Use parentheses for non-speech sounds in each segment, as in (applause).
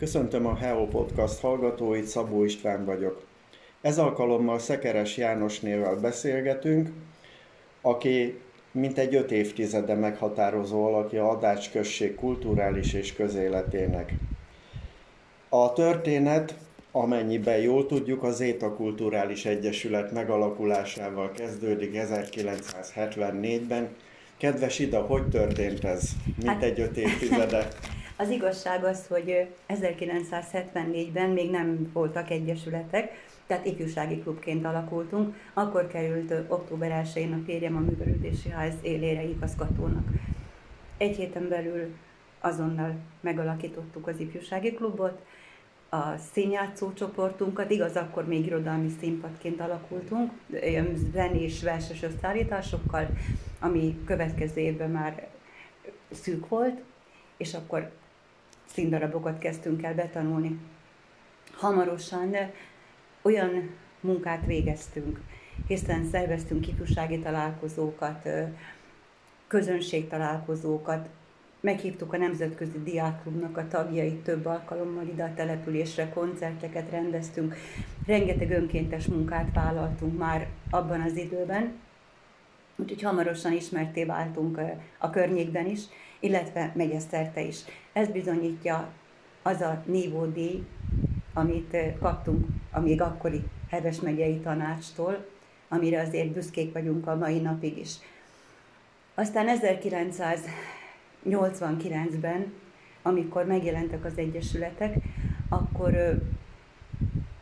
Köszöntöm a Heo Podcast hallgatóit, Szabó István vagyok. Ez alkalommal Szekeres Jánosnével beszélgetünk, aki mintegy öt évtizede meghatározó alakja Adács község kulturális és közéletének. A történet, amennyiben jól tudjuk, az Zéta Kulturális Egyesület megalakulásával kezdődik 1974-ben. Kedves Ida, hogy történt ez? Mintegy öt évtizede. (laughs) Az igazság az, hogy 1974-ben még nem voltak egyesületek, tehát ifjúsági klubként alakultunk. Akkor került október 1-én a férjem a művelődési ház élére igazgatónak. Egy héten belül azonnal megalakítottuk az ifjúsági klubot, a színjátszó csoportunkat, igaz, akkor még irodalmi színpadként alakultunk, zenés, verses összeállításokkal, ami következő évben már szűk volt, és akkor színdarabokat kezdtünk el betanulni. Hamarosan olyan munkát végeztünk, hiszen szerveztünk ifjúsági találkozókat, közönségtalálkozókat, meghívtuk a Nemzetközi Diákklubnak a tagjait több alkalommal ide a településre, koncerteket rendeztünk, rengeteg önkéntes munkát vállaltunk már abban az időben, úgyhogy hamarosan ismerté váltunk a környékben is, illetve megyeszerte is. Ez bizonyítja az a nívódíj, amit kaptunk a még akkori Heves megyei tanácstól, amire azért büszkék vagyunk a mai napig is. Aztán 1989-ben, amikor megjelentek az egyesületek, akkor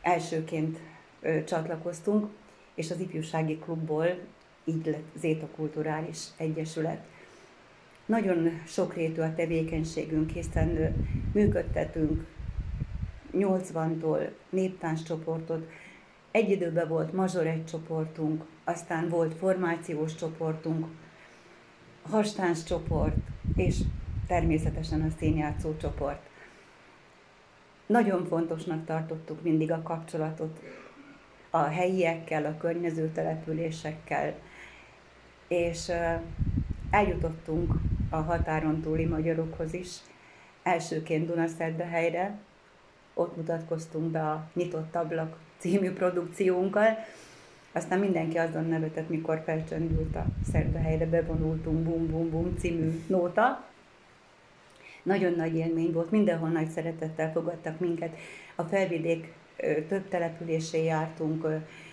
elsőként csatlakoztunk, és az ifjúsági klubból így lett Zéta Kulturális Egyesület. Nagyon sokrétű a tevékenységünk, hiszen működtetünk 80-tól néptáns csoportot, egy időben volt mazsor egy csoportunk, aztán volt formációs csoportunk, hastáns csoport, és természetesen a színjátszó csoport. Nagyon fontosnak tartottuk mindig a kapcsolatot a helyiekkel, a környező településekkel, és eljutottunk a határon túli magyarokhoz is, elsőként Dunaszerdehelyre, ott mutatkoztunk be a Nyitott Ablak című produkciónkkal, aztán mindenki azon nevetett, mikor felcsendült a Szerdahelyre bevonultunk, Bum Bum Bum című nóta. Nagyon nagy élmény volt, mindenhol nagy szeretettel fogadtak minket. A felvidék több településén jártunk,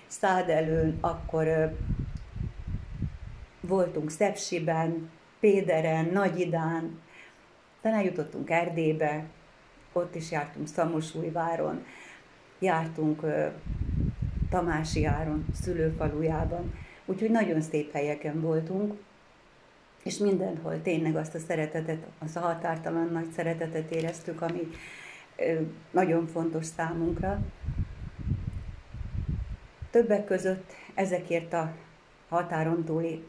Szádelőn, akkor voltunk Szepsiben, Péderen, Nagyidán, talán jutottunk Erdélybe, ott is jártunk Szamosújváron, jártunk Tamási áron, szülőfalujában, úgyhogy nagyon szép helyeken voltunk, és mindenhol tényleg azt a szeretetet, az a határtalan nagy szeretetet éreztük, ami nagyon fontos számunkra. Többek között ezekért a határon túli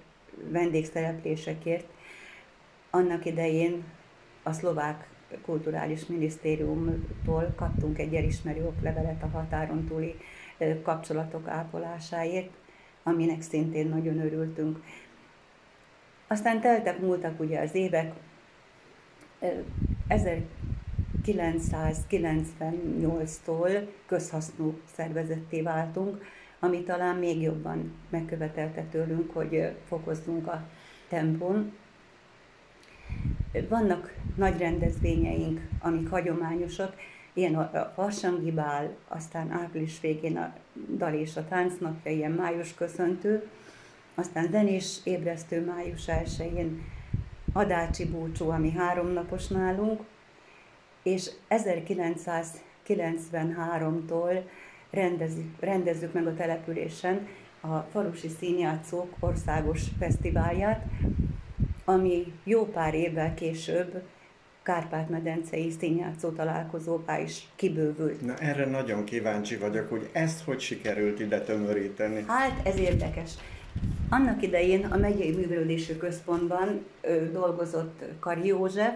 vendégszereplésekért annak idején a szlovák kulturális minisztériumtól kaptunk egy elismerő oklevelet a határon túli kapcsolatok ápolásáért, aminek szintén nagyon örültünk. Aztán teltek, múltak ugye az évek, 1998-tól közhasznú szervezetté váltunk, ami talán még jobban megkövetelte tőlünk, hogy fokozzunk a tempón. Vannak nagy rendezvényeink, amik hagyományosak, ilyen a Varsangi Bál, aztán április végén a Dal és a Táncnapja, ilyen május köszöntő, aztán zenés ébresztő május 1-én Adácsi búcsú, ami háromnapos nálunk, és 1993-tól rendezzük, rendezzük meg a településen a Falusi Színjátszók országos fesztiválját, ami jó pár évvel később Kárpát-medencei színjátszó találkozóvá is kibővült. Na erre nagyon kíváncsi vagyok, hogy ezt hogy sikerült ide tömöríteni. Hát ez érdekes. Annak idején a Megyei Művelődési Központban ö, dolgozott Kari József,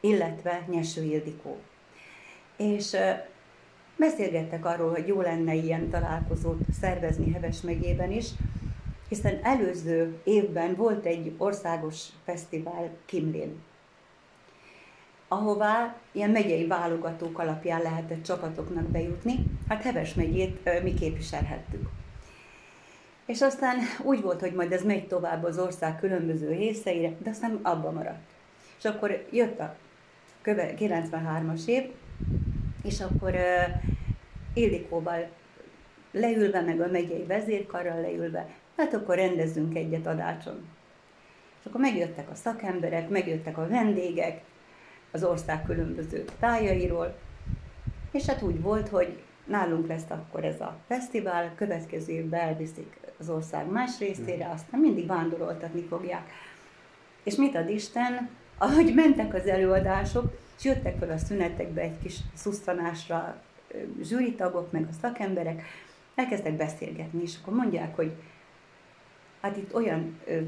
illetve Nyeső Ildikó. És ö, beszélgettek arról, hogy jó lenne ilyen találkozót szervezni Heves megyében is, hiszen előző évben volt egy országos fesztivál Kimlén. ahová ilyen megyei válogatók alapján lehetett csapatoknak bejutni. Hát Heves megyét mi képviselhettük. És aztán úgy volt, hogy majd ez megy tovább az ország különböző részeire, de aztán abba maradt. És akkor jött a 93-as év, és akkor uh, Ildikóval leülve, meg a megyei vezérkarral leülve, hát akkor rendezzünk egyet adácson. És akkor megjöttek a szakemberek, megjöttek a vendégek az ország különböző tájairól, és hát úgy volt, hogy nálunk lesz akkor ez a fesztivál, következő évben elviszik az ország más részére, hmm. aztán mindig vándoroltatni fogják. És mit ad Isten, ahogy mentek az előadások, és jöttek fel a szünetekbe egy kis szusztanásra zsűritagok, meg a szakemberek, elkezdtek beszélgetni, és akkor mondják, hogy hát itt olyan ö,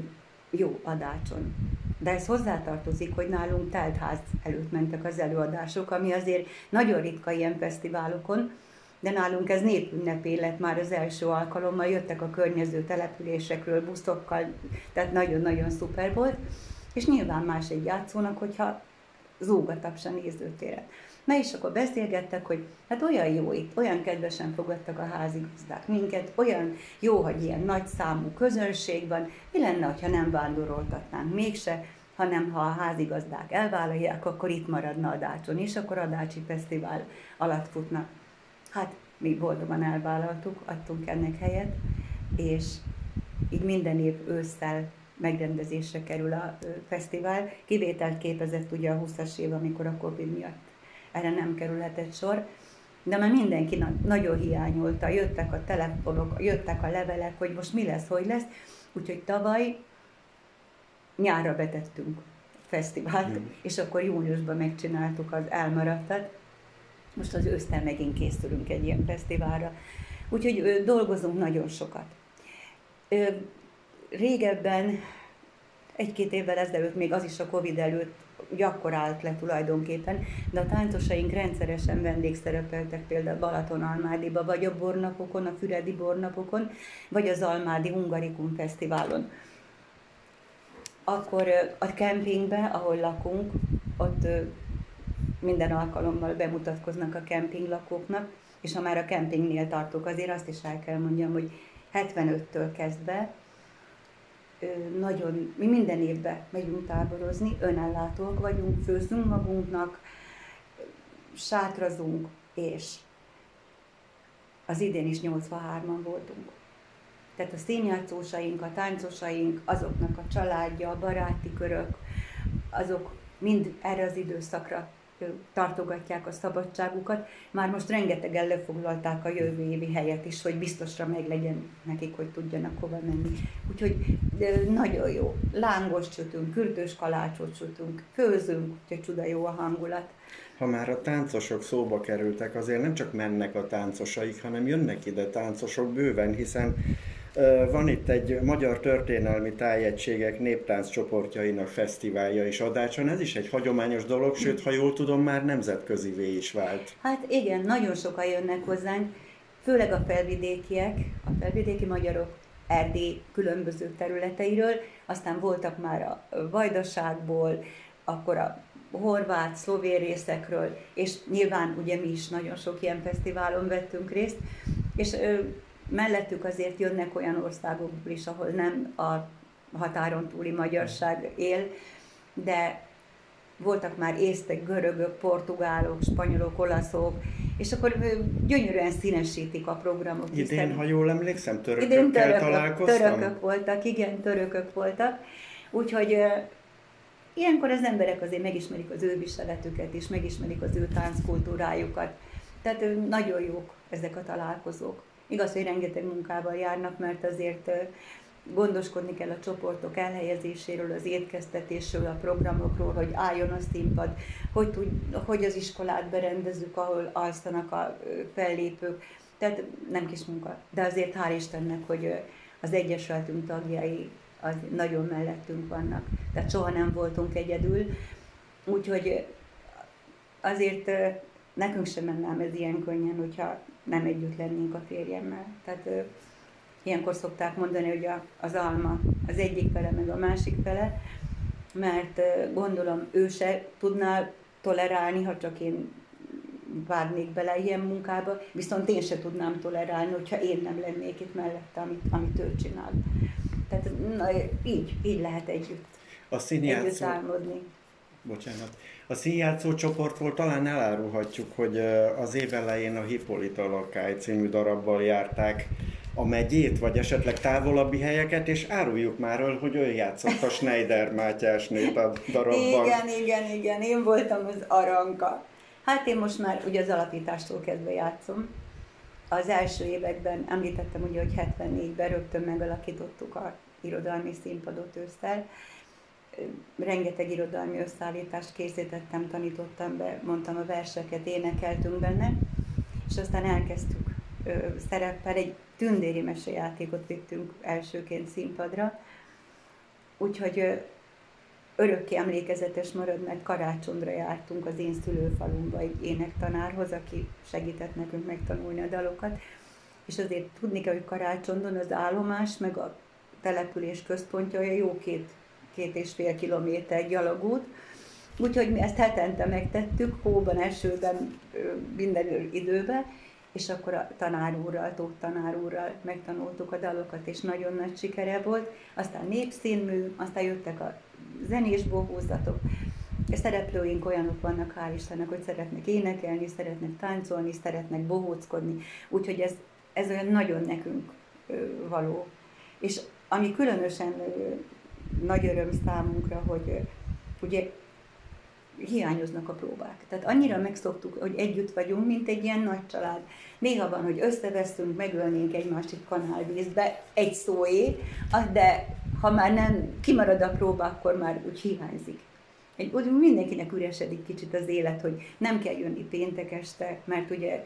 jó adácson. De ez hozzátartozik, hogy nálunk teltház előtt mentek az előadások, ami azért nagyon ritka ilyen fesztiválokon, de nálunk ez népünnepé lett már az első alkalommal, jöttek a környező településekről buszokkal, tehát nagyon-nagyon szuper volt, és nyilván más egy játszónak, hogyha zúg a taps a nézőtéren. Na és akkor beszélgettek, hogy hát olyan jó itt, olyan kedvesen fogadtak a házigazdák minket, olyan jó, hogy ilyen nagy számú közönség van, mi lenne, ha nem vándoroltatnánk mégse, hanem ha a házigazdák elvállalják, akkor itt maradna a dácson, és akkor a Dácsi Fesztivál alatt futna. Hát mi boldogan elvállaltuk, adtunk ennek helyet, és így minden év ősszel megrendezésre kerül a fesztivál. Kivételt képezett ugye a 20-as év, amikor a Covid miatt erre nem kerülhetett sor, de már mindenki na- nagyon hiányolta, jöttek a telefonok, jöttek a levelek, hogy most mi lesz, hogy lesz, úgyhogy tavaly nyárra betettünk fesztivált, mm. és akkor júniusban megcsináltuk az elmaradtat. Most az ősztel megint készülünk egy ilyen fesztiválra. Úgyhogy ö, dolgozunk nagyon sokat. Ö, régebben, egy-két évvel ezelőtt, még az is a Covid előtt, ugye akkor állt le tulajdonképpen, de a táncosaink rendszeresen vendégszerepeltek például Balaton-Almádiba, vagy a bornapokon, a Füredi bornapokon, vagy az Almádi Hungarikum Fesztiválon. Akkor a kempingbe, ahol lakunk, ott minden alkalommal bemutatkoznak a kemping lakóknak, és ha már a kempingnél tartok, azért azt is el kell mondjam, hogy 75-től kezdve nagyon, mi minden évben megyünk táborozni, önellátóak vagyunk, főzünk magunknak, sátrazunk, és az idén is 83-an voltunk. Tehát a színjátszósaink, a táncosaink, azoknak a családja, a baráti körök, azok mind erre az időszakra tartogatják a szabadságukat. Már most rengetegen lefoglalták a jövő évi helyet is, hogy biztosra meg legyen nekik, hogy tudjanak hova menni. Úgyhogy nagyon jó. Lángos csütünk, kürdős kalácsot csütünk, főzünk, úgyhogy csuda jó a hangulat. Ha már a táncosok szóba kerültek, azért nem csak mennek a táncosaik, hanem jönnek ide táncosok bőven, hiszen van itt egy Magyar Történelmi Tájegységek néptánc csoportjainak fesztiválja és adácson. Ez is egy hagyományos dolog, sőt, ha jól tudom, már nemzetközivé is vált. Hát igen, nagyon sokan jönnek hozzánk, főleg a felvidékiek, a felvidéki magyarok, Erdély különböző területeiről, aztán voltak már a Vajdaságból, akkor a horvát, szlovén részekről, és nyilván ugye mi is nagyon sok ilyen fesztiválon vettünk részt, és mellettük azért jönnek olyan országokból is, ahol nem a határon túli magyarság él, de voltak már észtek, görögök, portugálok, spanyolok, olaszok, és akkor gyönyörűen színesítik a programot. Idén, hiszen... ha jól emlékszem, törökökkel Idén törökök, találkoztam? Törökök voltak, igen, törökök voltak. Úgyhogy ilyenkor az emberek azért megismerik az ő viseletüket és megismerik az ő tánckultúrájukat. Tehát nagyon jók ezek a találkozók. Igaz, hogy rengeteg munkával járnak, mert azért gondoskodni kell a csoportok elhelyezéséről, az étkeztetésről, a programokról, hogy álljon a színpad, hogy, tud, hogy az iskolát berendezünk, ahol alszanak a fellépők. Tehát nem kis munka, de azért hál' Istennek, hogy az Egyesületünk tagjai az nagyon mellettünk vannak. Tehát soha nem voltunk egyedül. Úgyhogy azért nekünk sem menne ez ilyen könnyen, hogyha nem együtt lennénk a férjemmel. Tehát ö, ilyenkor szokták mondani, hogy a, az alma az egyik fele, meg a másik fele, mert ö, gondolom ő se tudná tolerálni, ha csak én vágnék bele ilyen munkába, viszont én se tudnám tolerálni, hogyha én nem lennék itt mellette, amit, amit ő csinál. Tehát na, így, így lehet együtt, a színjátszó... együtt álmodni. Bocsánat. A színjátszó csoportról talán elárulhatjuk, hogy az év elején a Hippolyta Lakály című darabbal járták a megyét, vagy esetleg távolabbi helyeket, és áruljuk már el, hogy ő játszott a (laughs) Schneider Mátyásnét a darabban. Igen, igen, igen, én voltam az aranka. Hát én most már ugye az alapítástól kezdve játszom. Az első években említettem ugye, hogy 74-ben rögtön megalakítottuk a irodalmi színpadot ősszel. Rengeteg irodalmi összeállítást készítettem, tanítottam be, mondtam a verseket, énekeltünk benne, és aztán elkezdtük szereppel egy tündéri mesejátékot vittünk elsőként színpadra, úgyhogy örökké emlékezetes marad, mert karácsonyra jártunk az én szülőfalumba egy énektanárhoz, aki segített nekünk megtanulni a dalokat, és azért tudni kell, hogy karácsondon az állomás, meg a település központja jó két, két és fél kilométer gyalogút, úgyhogy mi ezt hetente megtettük, hóban, esőben, minden időben, és akkor a tanár úrral, Tóth tanár megtanultuk a dalokat, és nagyon nagy sikere volt. Aztán népszínmű, aztán jöttek a zenés bohózatok. A szereplőink olyanok vannak, hál' Istennek, hogy szeretnek énekelni, szeretnek táncolni, szeretnek bohóckodni, úgyhogy ez, ez olyan nagyon nekünk való. És ami különösen nagy öröm számunkra, hogy ugye hiányoznak a próbák. Tehát annyira megszoktuk, hogy együtt vagyunk, mint egy ilyen nagy család. Néha van, hogy összeveszünk, megölnénk egymást egy kanálvízbe, egy szóé, de ha már nem kimarad a próba, akkor már úgy hiányzik. Egy, úgy mindenkinek üresedik kicsit az élet, hogy nem kell jönni péntek este, mert ugye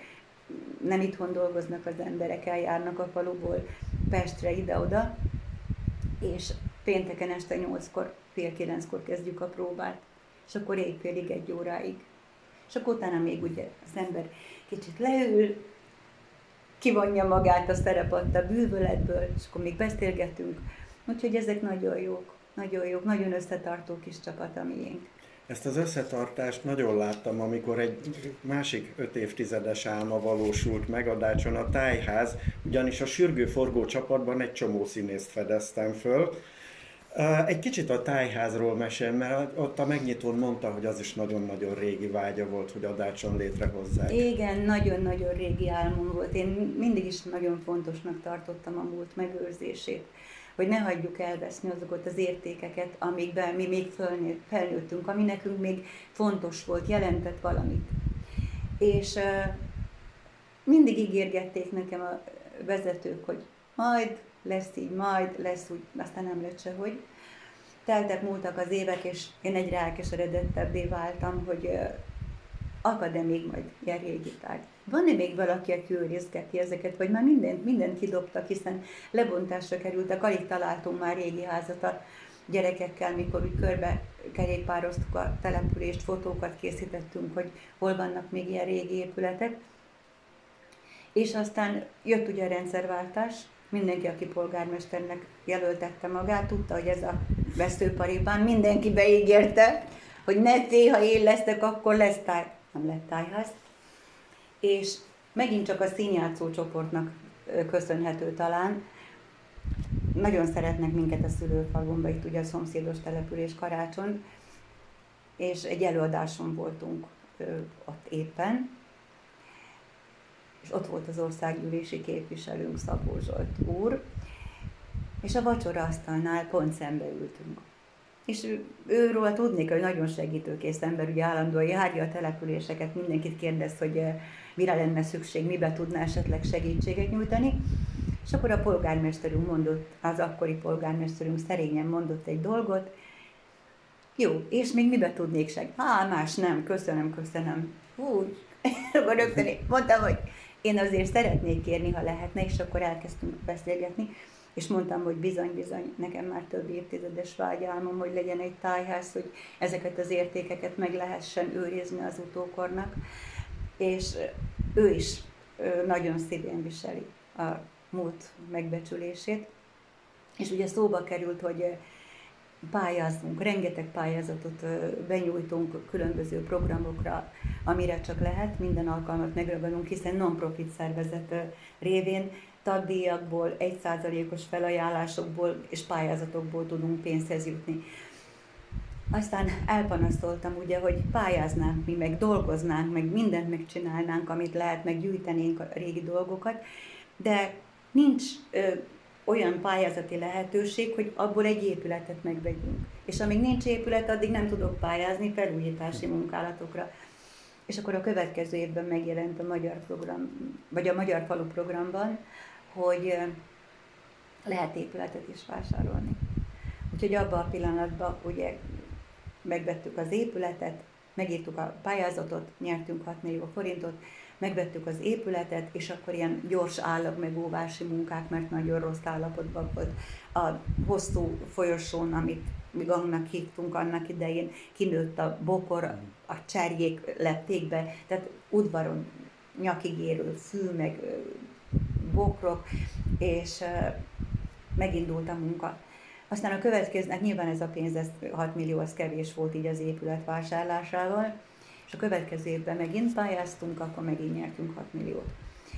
nem itthon dolgoznak az emberek, eljárnak a faluból Pestre ide-oda, és pénteken este nyolckor, fél kilenckor kezdjük a próbát és akkor éjfélig egy óráig. És akkor utána még ugye az ember kicsit leül, kivonja magát a szerepadt a bűvöletből, és akkor még beszélgetünk. Úgyhogy ezek nagyon jók, nagyon jók, nagyon összetartó kis csapat a miénk. Ezt az összetartást nagyon láttam, amikor egy másik öt évtizedes álma valósult meg a Dácson tájház, ugyanis a sürgőforgó csapatban egy csomó színészt fedeztem föl, egy kicsit a tájházról mesél, mert ott a megnyitón mondta, hogy az is nagyon-nagyon régi vágya volt, hogy Adácson létrehozzák. Igen, nagyon-nagyon régi álmom volt. Én mindig is nagyon fontosnak tartottam a múlt megőrzését, hogy ne hagyjuk elveszni azokat az értékeket, amikben mi még felnőttünk, ami nekünk még fontos volt, jelentett valamit. És mindig ígérgették nekem a vezetők, hogy majd lesz így, majd lesz úgy, aztán nem lett sehogy. Teltek, múltak az évek, és én egyre elkeseredettebbé váltam, hogy akad-e még majd tárgy. Van-e még valaki, aki őrizgeti ezeket, vagy már mindent, mindent kidobtak, hiszen lebontásra kerültek, alig találtunk már régi házat a gyerekekkel, mikor úgy körbe kerékpároztuk a települést, fotókat készítettünk, hogy hol vannak még ilyen régi épületek. És aztán jött ugye a rendszerváltás, mindenki, aki polgármesternek jelöltette magát, tudta, hogy ez a veszőparipán mindenki beígérte, hogy ne ha én leszek, akkor lesz táj. Nem lett tájház. És megint csak a színjátszó csoportnak köszönhető talán. Nagyon szeretnek minket a szülőfalumba, itt ugye a szomszédos település karácsony, és egy előadáson voltunk ott éppen, és ott volt az országgyűlési képviselőnk Szabó Zsolt úr, és a vacsora pont szembe ültünk. És őről tudnék, hogy nagyon segítőkész ember, ugye állandóan járja a településeket, mindenkit kérdez, hogy eh, mire lenne szükség, mibe tudná esetleg segítséget nyújtani. És akkor a polgármesterünk mondott, az akkori polgármesterünk szerényen mondott egy dolgot, jó, és még mibe tudnék segíteni? Há, más nem, köszönöm, köszönöm. Úgy, (laughs) akkor rögtön mondtam, hogy én azért szeretnék kérni, ha lehetne, és akkor elkezdtünk beszélgetni, és mondtam, hogy bizony-bizony, nekem már több évtizedes vágyálmom, hogy legyen egy tájház, hogy ezeket az értékeket meg lehessen őrizni az utókornak, és ő is nagyon szívén viseli a múlt megbecsülését. És ugye szóba került, hogy pályázunk, rengeteg pályázatot benyújtunk különböző programokra, amire csak lehet, minden alkalmat megragadunk, hiszen non-profit szervezet révén tagdíjakból, egyszázalékos felajánlásokból és pályázatokból tudunk pénzhez jutni. Aztán elpanasztoltam ugye, hogy pályáznánk mi, meg dolgoznánk, meg mindent megcsinálnánk, amit lehet, meg gyűjtenénk a régi dolgokat, de nincs olyan pályázati lehetőség, hogy abból egy épületet megvegyünk. És amíg nincs épület, addig nem tudok pályázni felújítási munkálatokra. És akkor a következő évben megjelent a magyar program, vagy a Magyar Falu programban, hogy lehet épületet is vásárolni. Úgyhogy abban a pillanatban ugye megvettük az épületet, megírtuk a pályázatot, nyertünk 6 millió forintot, megvettük az épületet, és akkor ilyen gyors megóvási munkák, mert nagyon rossz állapotban volt a hosszú folyosón, amit mi gangnak hívtunk annak idején, kinőtt a bokor, a cserjék lették be, tehát udvaron nyakig érő fű, meg bokrok, és megindult a munka. Aztán a következőnek nyilván ez a pénz, ez 6 millió, az kevés volt így az épület vásárlásával, és a következő évben megint pályáztunk, akkor megint nyertünk 6 milliót.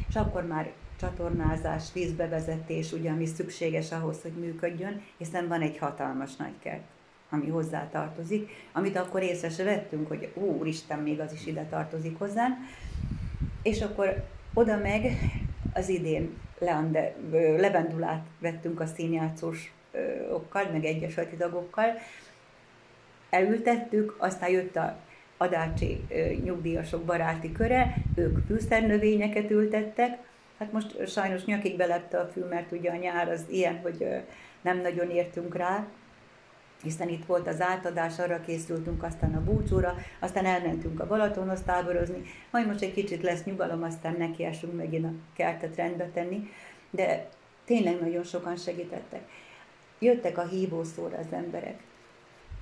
És akkor már csatornázás, vízbevezetés, ugye, ami szükséges ahhoz, hogy működjön, hiszen van egy hatalmas nagy kert, ami hozzá tartozik, amit akkor észre se vettünk, hogy ó, úristen, még az is ide tartozik hozzánk. És akkor oda meg az idén Leande, levendulát vettünk a színjátszósokkal, meg egyesületi tagokkal, elültettük, aztán jött a adácsi nyugdíjasok baráti köre, ők fűszernövényeket ültettek, hát most sajnos nyakig belepte a fű, mert ugye a nyár az ilyen, hogy nem nagyon értünk rá, hiszen itt volt az átadás, arra készültünk, aztán a búcsúra, aztán elmentünk a Balatonhoz táborozni, majd most egy kicsit lesz nyugalom, aztán nekiesünk megint a kertet rendbe tenni, de tényleg nagyon sokan segítettek. Jöttek a hívószóra az emberek,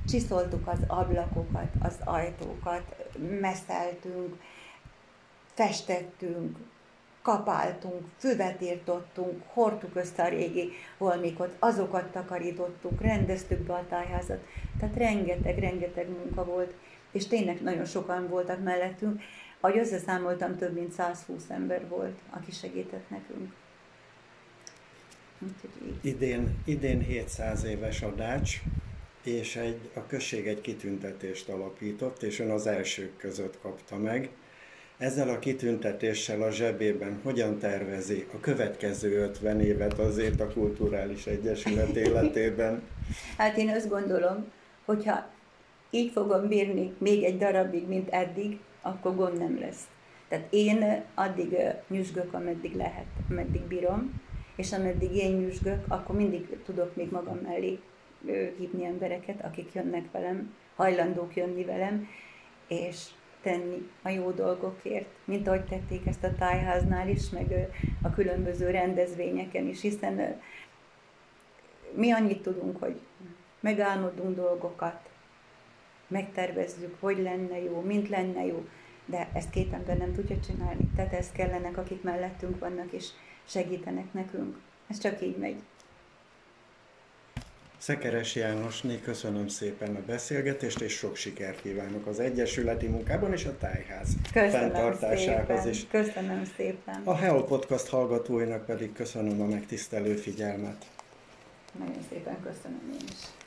csiszoltuk az ablakokat, az ajtókat, meszeltünk, festettünk, kapáltunk, füvet írtottunk, hordtuk össze a régi holmikot, azokat takarítottuk, rendeztük be a tájházat. Tehát rengeteg, rengeteg munka volt, és tényleg nagyon sokan voltak mellettünk. Ahogy összeszámoltam, több mint 120 ember volt, aki segített nekünk. Idén, idén 700 éves a Dács, és egy, a község egy kitüntetést alapított, és ön az elsők között kapta meg. Ezzel a kitüntetéssel a zsebében hogyan tervezi a következő 50 évet azért a Kulturális Egyesület (laughs) életében? Hát én azt gondolom, hogyha így fogom bírni még egy darabig, mint eddig, akkor gond nem lesz. Tehát én addig nyüzsgök, ameddig lehet, ameddig bírom, és ameddig én nyüzsgök, akkor mindig tudok még magam mellé hívni embereket, akik jönnek velem, hajlandók jönni velem, és tenni a jó dolgokért, mint ahogy tették ezt a tájháznál is, meg a különböző rendezvényeken is, hiszen mi annyit tudunk, hogy megálmodunk dolgokat, megtervezzük, hogy lenne jó, mint lenne jó, de ezt két ember nem tudja csinálni. Tehát ez kellenek, akik mellettünk vannak, és segítenek nekünk. Ez csak így megy. Szekeres Jánosné, köszönöm szépen a beszélgetést, és sok sikert kívánok az Egyesületi munkában és a Tájház köszönöm fenntartásához szépen. is. Köszönöm szépen. A Heol Podcast hallgatóinak pedig köszönöm a megtisztelő figyelmet. Nagyon szépen köszönöm én is.